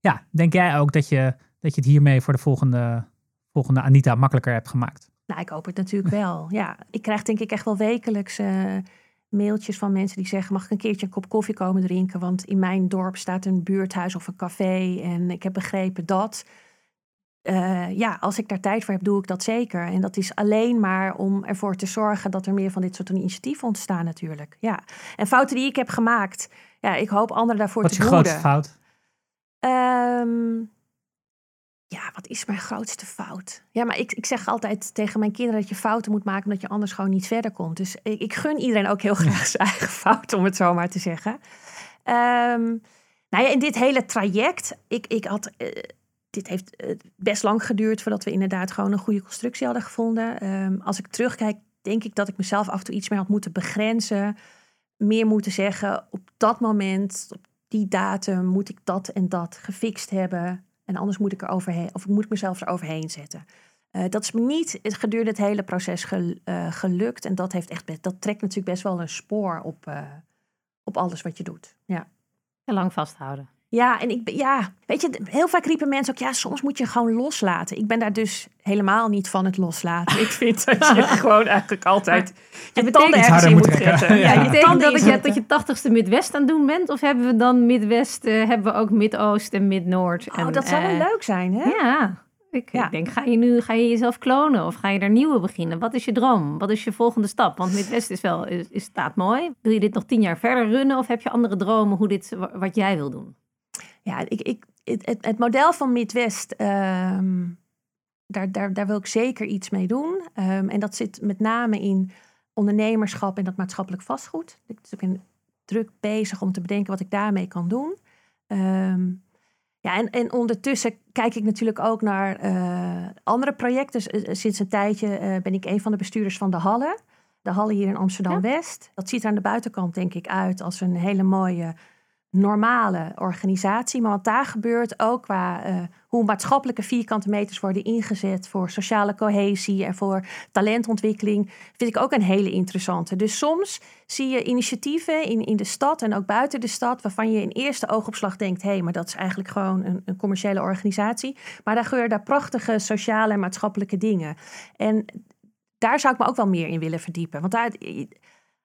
ja, denk jij ook dat je, dat je het hiermee voor de volgende volgende Anita makkelijker hebt gemaakt. Nou, ik hoop het natuurlijk wel. Ja, ik krijg denk ik echt wel wekelijks eh, mailtjes van mensen die zeggen: mag ik een keertje een kop koffie komen drinken? Want in mijn dorp staat een buurthuis of een café en ik heb begrepen dat. Eh, ja, als ik daar tijd voor heb, doe ik dat zeker. En dat is alleen maar om ervoor te zorgen dat er meer van dit soort initiatieven ontstaan natuurlijk. Ja. En fouten die ik heb gemaakt, ja, ik hoop anderen daarvoor Wat is te je behoeden. grootste fout? Ehm, ja, wat is mijn grootste fout? Ja, maar ik, ik zeg altijd tegen mijn kinderen dat je fouten moet maken omdat je anders gewoon niet verder komt. Dus ik, ik gun iedereen ook heel graag zijn eigen fout, om het zo maar te zeggen. Ehm, nou ja, in dit hele traject, ik, ik had, eh, dit heeft eh, best lang geduurd voordat we inderdaad gewoon een goede constructie hadden gevonden. Ehm, als ik terugkijk, denk ik dat ik mezelf af en toe iets meer had moeten begrenzen. Meer moeten zeggen, op dat moment, op die datum moet ik dat en dat gefixt hebben. En anders moet ik er overheen, of moet ik mezelf er overheen zetten. Eh, dat is me niet gedurende het hele proces eh, gelukt. En dat, heeft echt, dat trekt natuurlijk best wel een spoor op, eh, op alles wat je doet. Ja. En lang vasthouden. Ja, en ik ja, weet je, heel vaak riepen mensen ook, ja, soms moet je gewoon loslaten. Ik ben daar dus helemaal niet van het loslaten. Ik vind dat je gewoon eigenlijk altijd je tanden ergens in moet trekken. zetten. Ja. Betekent dat, je, dat je tachtigste Midwest aan het doen bent? Of hebben we dan Midwest, eh, hebben we ook Mid-Oost en Mid-Noord? Oh, en, dat zou wel eh, leuk zijn, hè? Ja. Ik, Ja. denk, ga je nu ga je jezelf klonen of ga je er nieuwe beginnen? Wat is je droom? Wat is je volgende stap? Want Midwest is wel, is, is, staat mooi. Wil je dit nog tien jaar verder runnen of heb je andere dromen hoe dit, wa- wat jij wil doen? Ja, ik, ik, het, het, model van Midwest, ehm, daar, daar, daar wil ik zeker iets mee doen. Ehm, en dat zit met name in ondernemerschap en dat maatschappelijk vastgoed. Ik ben druk bezig om te bedenken wat ik daarmee kan doen. Ehm, ja, en, en ondertussen kijk ik natuurlijk ook naar eh, andere projecten. Dus, eh, sinds een tijdje eh, ben ik een van de bestuurders van de Halle. De Halle hier in Amsterdam-West. Dat ziet er aan de buitenkant denk ik uit als een hele mooie normale organisatie. Maar wat daar gebeurt, ook qua uh, hoe maatschappelijke vierkante meters worden ingezet voor sociale cohesie en voor talentontwikkeling, vind ik ook een hele interessante. Dus soms zie je initiatieven in, in de stad en ook buiten de stad, waarvan je in eerste oogopslag denkt: hé, hey, maar dat is eigenlijk gewoon een, een commerciële organisatie. Maar daar gebeuren daar prachtige sociale en maatschappelijke dingen. En daar zou ik me ook wel meer in willen verdiepen. Want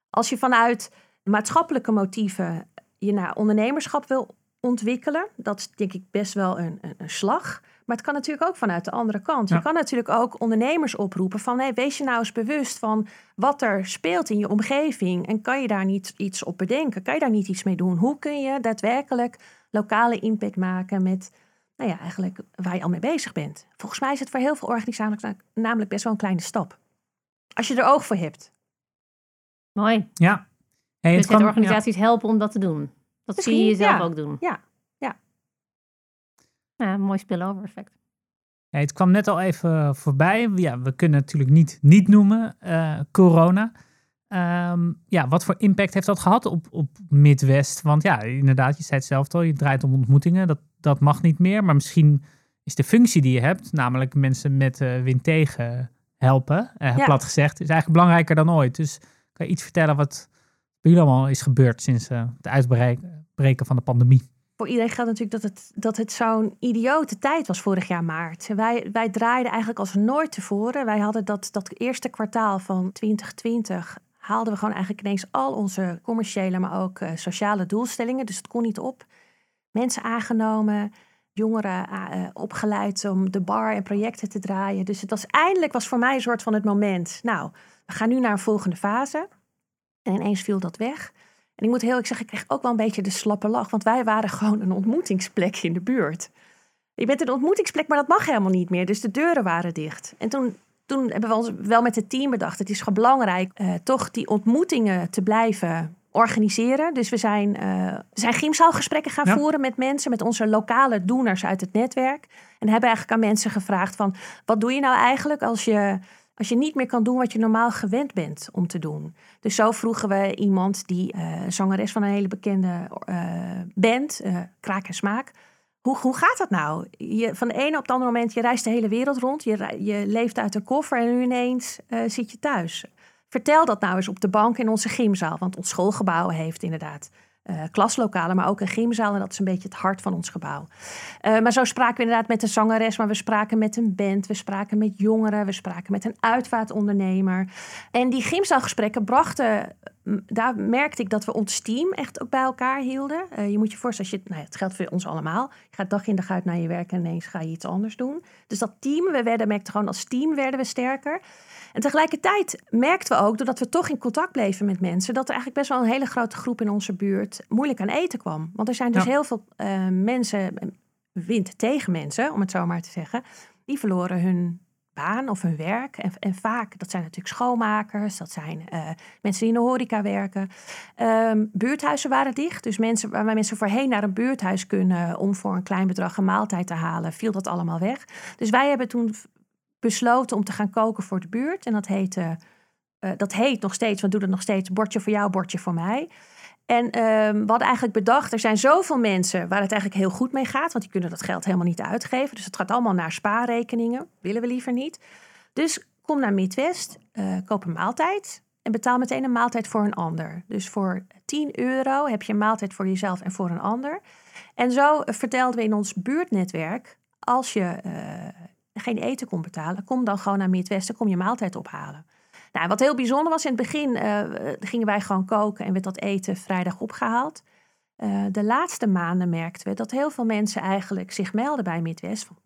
als je vanuit maatschappelijke motieven je naar ondernemerschap wil ontwikkelen, dat is denk ik best wel een, een, een slag. Maar het kan natuurlijk ook vanuit de andere kant. Je kan natuurlijk ook ondernemers oproepen van hey, wees je nou eens bewust van wat er speelt in je omgeving. En kan je daar niet iets op bedenken? Kan je daar niet iets mee doen? Hoe kun je daadwerkelijk lokale impact maken met nou ja, eigenlijk waar je al mee bezig bent? Volgens mij is het voor heel veel organisaties namelijk best wel een kleine stap. Als je er oog voor hebt. Mooi. Ja, Hey, dus kan, organisaties helpen om dat te doen. Dat zie je jezelf ook doen. Ja, ja. ja mooi spillover effect. Het kwam net al even voorbij. Ja, we kunnen natuurlijk niet, niet noemen uh, corona. Um, ja, wat voor impact heeft dat gehad op, op Midwest? Want ja, inderdaad, je zei het zelf al, je draait om ontmoetingen. Dat, dat mag niet meer. Maar misschien is de functie die je hebt, namelijk mensen met uh, wind tegen helpen, uh, ja. plat gezegd, is eigenlijk belangrijker dan ooit. Dus kan je iets vertellen wat, jullie allemaal is gebeurd sinds uh, het uitbreken van de pandemie? Voor iedereen geldt natuurlijk dat het, dat het zo'n idiote tijd was vorig jaar maart. Wij, wij draaiden eigenlijk als nooit tevoren. Wij hadden dat, dat eerste kwartaal van 2020 haalden we gewoon eigenlijk ineens al onze commerciële, maar ook uh, sociale doelstellingen. Dus het kon niet op. Mensen aangenomen, jongeren uh, opgeleid om de bar en projecten te draaien. Dus het was eindelijk was voor mij een soort van het moment. Nou, we gaan nu naar een volgende fase. En ineens viel dat weg. En ik moet heel eerlijk zeggen, ik kreeg ook wel een beetje de slappe lach. Want wij waren gewoon een ontmoetingsplek in de buurt. Je bent een ontmoetingsplek, maar dat mag helemaal niet meer. Dus de deuren waren dicht. En toen, toen hebben we ons wel met het team bedacht... het is gewoon belangrijk uh, toch die ontmoetingen te blijven organiseren. Dus we zijn, uh, zijn gymzaalgesprekken gaan voeren met mensen... met onze lokale doeners uit het netwerk. En hebben eigenlijk aan mensen gevraagd van... wat doe je nou eigenlijk als je als je niet meer kan doen wat je normaal gewend bent om te doen. Dus zo vroegen we iemand die uh, zangeres van een hele bekende uh, band, uh, Kraak en Smaak. Hoe, hoe gaat dat nou? Je, van de ene op het andere moment, je reist de hele wereld rond. Je, je leeft uit een koffer en nu ineens zit je thuis. Vertel dat nou eens op de bank in onze gymzaal. Want ons schoolgebouw heeft inderdaad uh, klaslokalen, maar ook een gymzaal. En dat is een beetje het hart van ons gebouw. Uh, maar zo spraken we inderdaad met een zangeres, maar we spraken met een band, we spraken met jongeren, we spraken met een uitvaartondernemer. En die gymzaalgesprekken brachten, daar merkte ik dat we ons team echt ook bij elkaar hielden. Uh, je moet je voorstellen, als je, nou ja, het geldt voor ons allemaal. Je gaat dag in dag uit naar je werk en ineens ga je iets anders doen. Dus dat team, we werden, merkte gewoon als team werden we sterker. En tegelijkertijd merkten we ook, doordat we toch in contact bleven met mensen, dat er eigenlijk best wel een hele grote groep in onze buurt moeilijk aan eten kwam. Want er zijn dus heel veel uh, mensen, wind tegen mensen, om het zo maar te zeggen, die verloren hun baan of hun werk. En, en vaak, dat zijn natuurlijk schoonmakers, dat zijn uh, mensen die in de horeca werken. Um, buurthuizen waren dicht, dus mensen, waar mensen voorheen naar een buurthuis kunnen om voor een klein bedrag een maaltijd te halen, viel dat allemaal weg. Dus wij hebben toen besloten om te gaan koken voor de buurt. En dat heette, uh, dat heet nog steeds, we doen het nog steeds, bordje voor jou, bordje voor mij. En uh, we hadden eigenlijk bedacht, er zijn zoveel mensen waar het eigenlijk heel goed mee gaat, want die kunnen dat geld helemaal niet uitgeven. Dus het gaat allemaal naar spaarrekeningen, willen we liever niet. Dus kom naar Midwest, uh, koop een maaltijd en betaal meteen een maaltijd voor een ander. Dus voor 10 euro heb je een maaltijd voor jezelf en voor een ander. En zo vertelden we in ons buurtnetwerk, als je uh, geen eten kon betalen, kom dan gewoon naar Midwesten, kom je maaltijd ophalen. Nou, wat heel bijzonder was, in het begin uh, gingen wij gewoon koken en werd dat eten vrijdag opgehaald. Uh, de laatste maanden merkten we dat heel veel mensen eigenlijk zich melden bij Midwest van,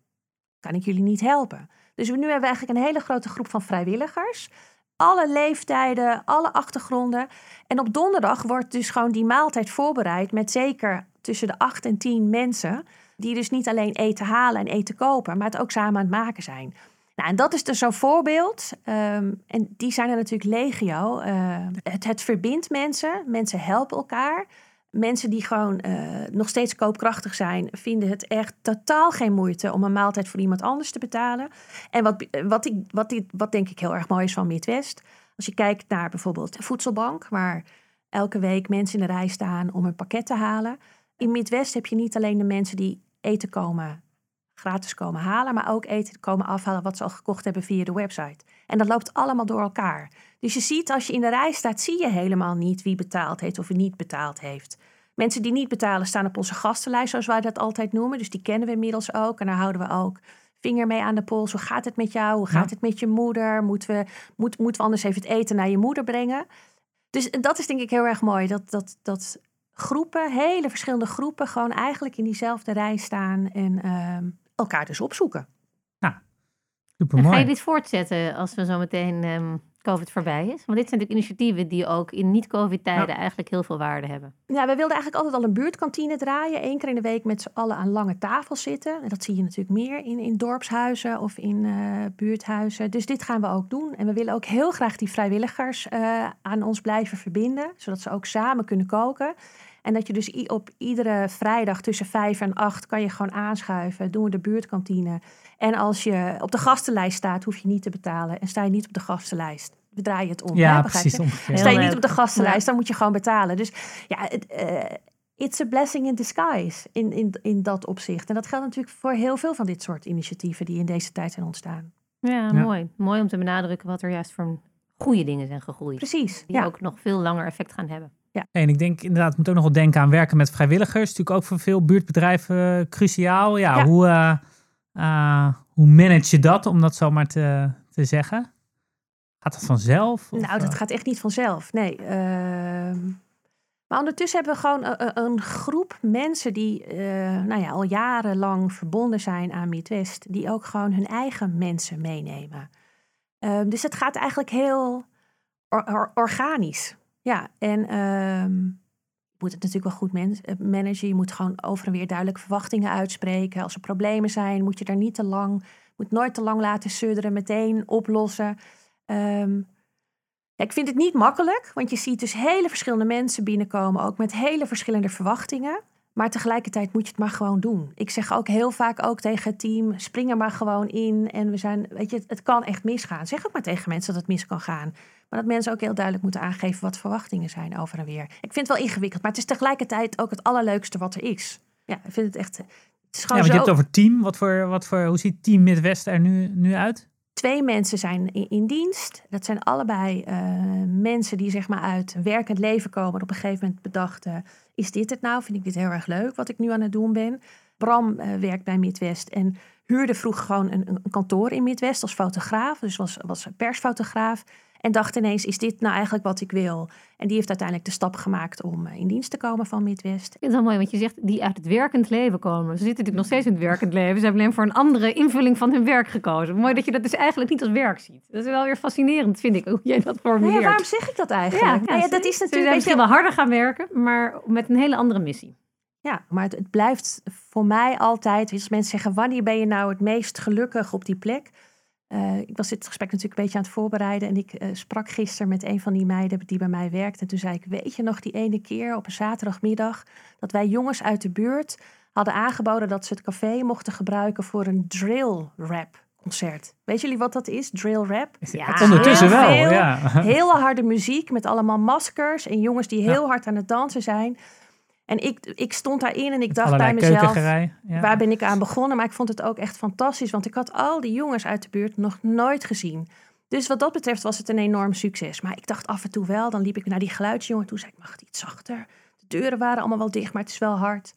kan ik jullie niet helpen? Dus nu hebben we eigenlijk een hele grote groep van vrijwilligers. Alle leeftijden, alle achtergronden. En op donderdag wordt dus gewoon die maaltijd voorbereid met zeker tussen de acht en tien mensen. Die dus niet alleen eten halen en eten kopen, maar het ook samen aan het maken zijn. Nou, en dat is dus zo'n voorbeeld. Um, en die zijn er natuurlijk legio. Uh, het, het verbindt mensen. Mensen helpen elkaar. Mensen die gewoon uh, nog steeds koopkrachtig zijn, vinden het echt totaal geen moeite om een maaltijd voor iemand anders te betalen. En wat, wat, ik, wat, die, wat denk ik heel erg mooi is van Midwest. Als je kijkt naar bijvoorbeeld de voedselbank, waar elke week mensen in de rij staan om een pakket te halen. in Midwest heb je niet alleen de mensen die eten komen, gratis komen halen, maar ook eten komen afhalen wat ze al gekocht hebben via de website. En dat loopt allemaal door elkaar. Dus je ziet als je in de rij staat, zie je helemaal niet wie betaald heeft of wie niet betaald heeft. Mensen die niet betalen staan op onze gastenlijst, zoals wij dat altijd noemen. Dus die kennen we inmiddels ook. En daar houden we ook vinger mee aan de pols. Hoe gaat het met jou? Hoe gaat het met je moeder? Moeten we, moet, moeten we anders even het eten naar je moeder brengen? Dus dat is denk ik heel erg mooi. Dat, dat, dat groepen, hele verschillende groepen, gewoon eigenlijk in diezelfde rij staan en ehm, elkaar dus opzoeken. Ja, super mooi. Ga je dit voortzetten als we zo meteen ehm, COVID voorbij is? Want dit zijn natuurlijk initiatieven die ook in niet-COVID-tijden eigenlijk heel veel waarde hebben. Ja, we wilden eigenlijk altijd al een buurtkantine draaien. Eén keer in de week met z'n allen aan lange tafels zitten. En dat zie je natuurlijk meer in, in dorpshuizen of in uh, buurthuizen. Dus dit gaan we ook doen. En we willen ook heel graag die vrijwilligers uh, aan ons blijven verbinden. Zodat ze ook samen kunnen koken. En dat je dus op iedere vrijdag tussen vijf en acht kan je gewoon aanschuiven. Doen we de buurtkantine. En als je op de gastenlijst staat, hoef je niet te betalen. En sta je niet op de gastenlijst. We draaien het om. Ja, hè, precies. Sta je niet op de gastenlijst, dan moet je gewoon betalen. Dus ja, het, uh, it's a blessing in disguise in, in, in dat opzicht. En dat geldt natuurlijk voor heel veel van dit soort initiatieven die in deze tijd zijn ontstaan. Ja, ja. mooi. Mooi om te benadrukken wat er juist voor goede dingen zijn gegroeid. Precies. Die ook nog veel langer effect gaan hebben. Ja. En ik denk inderdaad, moet ook nog wel denken aan werken met vrijwilligers. Natuurlijk ook voor veel buurtbedrijven cruciaal. Ja, Ja. Hoe, uh, uh, hoe manage je dat, om dat zo maar te, te zeggen? Gaat dat vanzelf? Of, nou, dat gaat echt niet vanzelf. Nee. ehm, maar ondertussen hebben we gewoon een, een groep mensen die eh, nou ja, al jarenlang verbonden zijn aan Midwest. Die ook gewoon hun eigen mensen meenemen. Ehm, dus het gaat eigenlijk heel or- or- organisch. Ja, en ehm, je moet het natuurlijk wel goed eh, managen. Je moet gewoon over en weer duidelijk verwachtingen uitspreken. Als er problemen zijn, moet je daar niet te lang, moet nooit te lang laten sudderen, meteen oplossen. Ehm, ja, ik vind het niet makkelijk, want je ziet dus hele verschillende mensen binnenkomen, ook met hele verschillende verwachtingen. Maar tegelijkertijd moet je het maar gewoon doen. Ik zeg ook heel vaak ook tegen het team: spring er maar gewoon in. En we zijn, weet je, het, het kan echt misgaan. Zeg ook maar tegen mensen dat het mis kan gaan. Maar dat mensen ook heel duidelijk moeten aangeven wat verwachtingen zijn over en weer. Ik vind het wel ingewikkeld, maar het is tegelijkertijd ook het allerleukste wat er is. Ja, ik vind het echt. Het is Ja, want je zo. hebt het over team. Wat voor, wat voor, hoe ziet Team Midwest er nu, nu uit? Twee mensen zijn in, in dienst. Dat zijn allebei eh, mensen die zeg maar uit werkend leven komen. En op een gegeven moment bedachten, is dit het nou? Vind ik dit heel erg leuk wat ik nu aan het doen ben? Bram eh, werkt bij Midwest en huurde vroeg gewoon een, een kantoor in Midwest als fotograaf. Dus was, was persfotograaf. En dacht ineens, is dit nou eigenlijk wat ik wil? En die heeft uiteindelijk de stap gemaakt om eh, in dienst te komen van Midwest. Ik vind het wel mooi, want je zegt die uit het werkend leven komen. Ze zitten natuurlijk nog steeds in het werkend leven. Ze hebben alleen voor een andere invulling van hun werk gekozen. Mooi dat je dat dus eigenlijk niet als werk ziet. Dat is wel weer fascinerend, vind ik, hoe jij dat formuleert. ja, waarom zeg ik dat eigenlijk? Nou ja, dat is Ze zijn natuurlijk misschien wel harder gaan werken, maar met een hele andere missie. Ja, maar het, het blijft voor mij altijd, als mensen zeggen, wanneer ben je nou het meest gelukkig op die plek? Uh, ik was dit gesprek natuurlijk een beetje aan het voorbereiden en ik uh, sprak gisteren met een van die meiden die bij mij werkt. En toen zei ik, weet je nog die ene keer op een zaterdagmiddag dat wij jongens uit de buurt hadden aangeboden dat ze het café mochten gebruiken voor een drill rap concert. Weet jullie wat dat is? Drill rap? Ja, ondertussen wel. Veel, ja. Hele harde muziek met allemaal maskers en jongens die heel ja. hard aan het dansen zijn. En ik, ik stond daarin en ik dacht bij mezelf, ja. waar ben ik aan begonnen? Maar ik vond het ook echt fantastisch, want ik had al die jongens uit de buurt nog nooit gezien. Dus wat dat betreft was het een enorm succes. Maar ik dacht af en toe wel, dan liep ik naar die geluidsjongen toe, zei ik, mag het iets zachter? De deuren waren allemaal wel dicht, maar het is wel hard.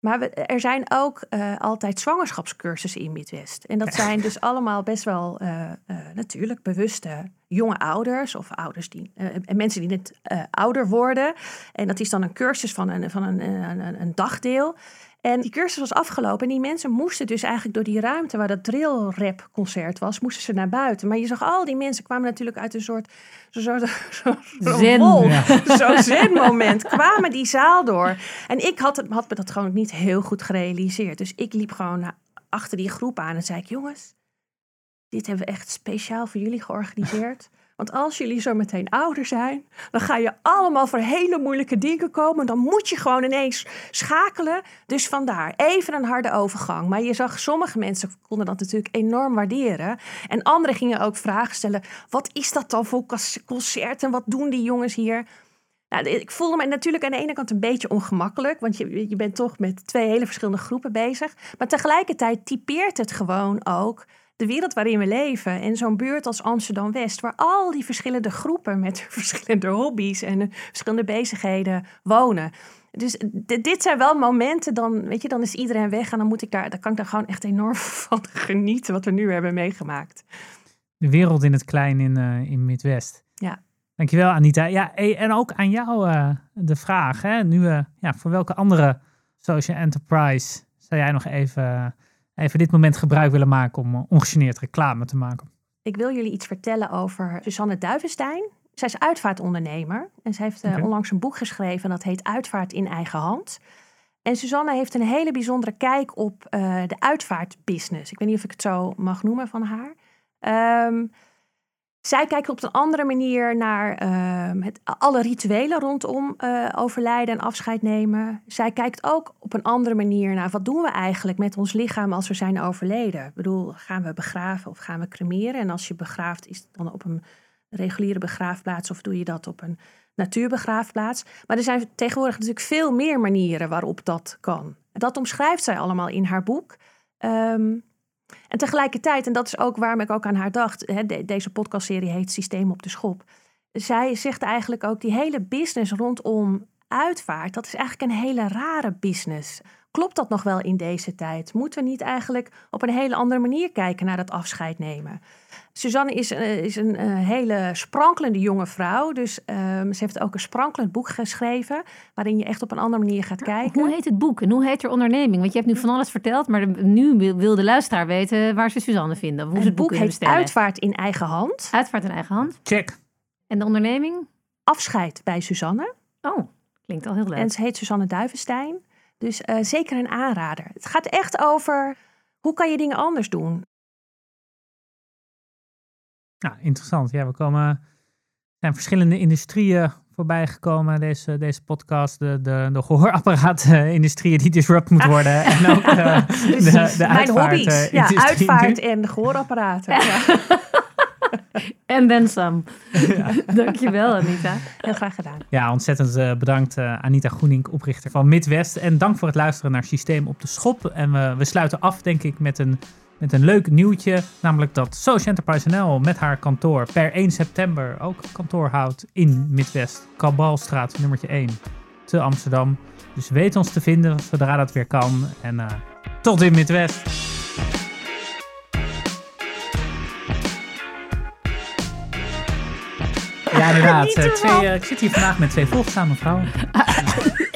Maar we, er zijn ook uh, altijd zwangerschapscursussen in Midwest. En dat zijn dus allemaal best wel uh, uh, natuurlijk bewuste jonge ouders of ouders die, en mensen die net ouder worden. En dat is dan een cursus van een, van een, een, een dagdeel. En die cursus was afgelopen en die mensen moesten dus eigenlijk door die ruimte waar dat drill rap concert was, moesten ze naar buiten. Maar je zag al die mensen kwamen natuurlijk uit een soort zo, zo, zo, zen, ja. zo'n zen moment, kwamen die zaal door. En ik had, het, had me dat gewoon niet heel goed gerealiseerd. Dus ik liep gewoon achter die groep aan en zei ik, jongens, dit hebben we echt speciaal voor jullie georganiseerd. Want als jullie zo meteen ouder zijn, dan ga je allemaal voor hele moeilijke dingen komen. Dan moet je gewoon ineens schakelen. Dus vandaar even een harde overgang. Maar je zag sommige mensen konden dat natuurlijk enorm waarderen. En anderen gingen ook vragen stellen. Wat is dat dan voor concert en wat doen die jongens hier? Nou, ik voelde me natuurlijk aan de ene kant een beetje ongemakkelijk, want je, je bent toch met twee hele verschillende groepen bezig. Maar tegelijkertijd typeert het gewoon ook de wereld waarin we leven. En zo'n buurt als Amsterdam-West, waar al die verschillende groepen met verschillende hobby's en verschillende bezigheden wonen. Dus dit zijn wel momenten, dan, weet je, dan is iedereen weg en dan, moet ik daar, dan kan ik daar gewoon echt enorm van genieten wat we nu hebben meegemaakt. De wereld in het klein in, uh, in Midwest. Ja. Dankjewel Anita. Ja, en ook aan jou uh, de vraag. Hè? Nu, uh, ja, voor welke andere social enterprise zou jij nog even, even dit moment gebruik willen maken om ongegeneerd reclame te maken? Ik wil jullie iets vertellen over Susanne Duivenstein. Zij is uitvaartondernemer en ze heeft okay. onlangs een boek geschreven dat heet Uitvaart in eigen hand. En Susanne heeft een hele bijzondere kijk op uh, de uitvaartbusiness. Ik weet niet of ik het zo mag noemen van haar. Um, zij kijkt op een andere manier naar uh, het, alle rituelen rondom uh, overlijden en afscheid nemen. Zij kijkt ook op een andere manier naar wat doen we eigenlijk met ons lichaam als we zijn overleden. Ik bedoel, gaan we begraven of gaan we cremeren? En als je begraaft, is het dan op een reguliere begraafplaats of doe je dat op een natuurbegraafplaats? Maar er zijn tegenwoordig natuurlijk veel meer manieren waarop dat kan. Dat omschrijft zij allemaal in haar boek. Um, en tegelijkertijd, en dat is ook waarom ik ook aan haar dacht, hè, deze podcastserie heet Systeem op de Schop. Zij zegt eigenlijk ook, die hele business rondom uitvaart, dat is eigenlijk een hele rare business. Klopt dat nog wel in deze tijd? Moeten we niet eigenlijk op een hele andere manier kijken naar dat afscheid nemen? Suzanne is, uh, is een uh, hele sprankelende jonge vrouw. Dus um, ze heeft ook een sprankelend boek geschreven. Waarin je echt op een andere manier gaat kijken. Hoe heet het boek en hoe heet haar onderneming? Want je hebt nu van alles verteld. Maar nu wil de luisteraar weten waar ze Suzanne vinden. Hoe het, het boek, boek heet Uitvaart in eigen hand. Uitvaart in eigen hand. Check. En de onderneming? Afscheid bij Suzanne. Oh, klinkt al heel leuk. En ze heet Suzanne Duivenstein. Dus uh, zeker een aanrader. Het gaat echt over hoe kan je dingen anders doen. Nou, interessant. Ja, we komen, zijn verschillende industrieën voorbij gekomen, deze, deze podcast. De, de, de gehoorapparaat-industrie die disrupt moet worden. en ook uh, dus de, de mijn hobby's. Ja, uitvaart en gehoorapparaten. Ja. En then some. Ja. Dankjewel, Anita. Heel graag gedaan. Ja, ontzettend uh, bedankt uh, Anita Groening, oprichter van Midwest. En dank voor het luisteren naar Systeem op de Schop. En we, we sluiten af, denk ik, met een met een leuk nieuwtje. Namelijk dat Social Enterprise NL met haar kantoor per 1 september ook kantoor houdt in Midwest. Kabalstraat nummertje 1 te Amsterdam. Dus weet ons te vinden zodra dat weer kan. En uh, tot in Midwest. Ja, inderdaad. Twee, uh, ik zit hier vandaag met twee volgzame vrouwen.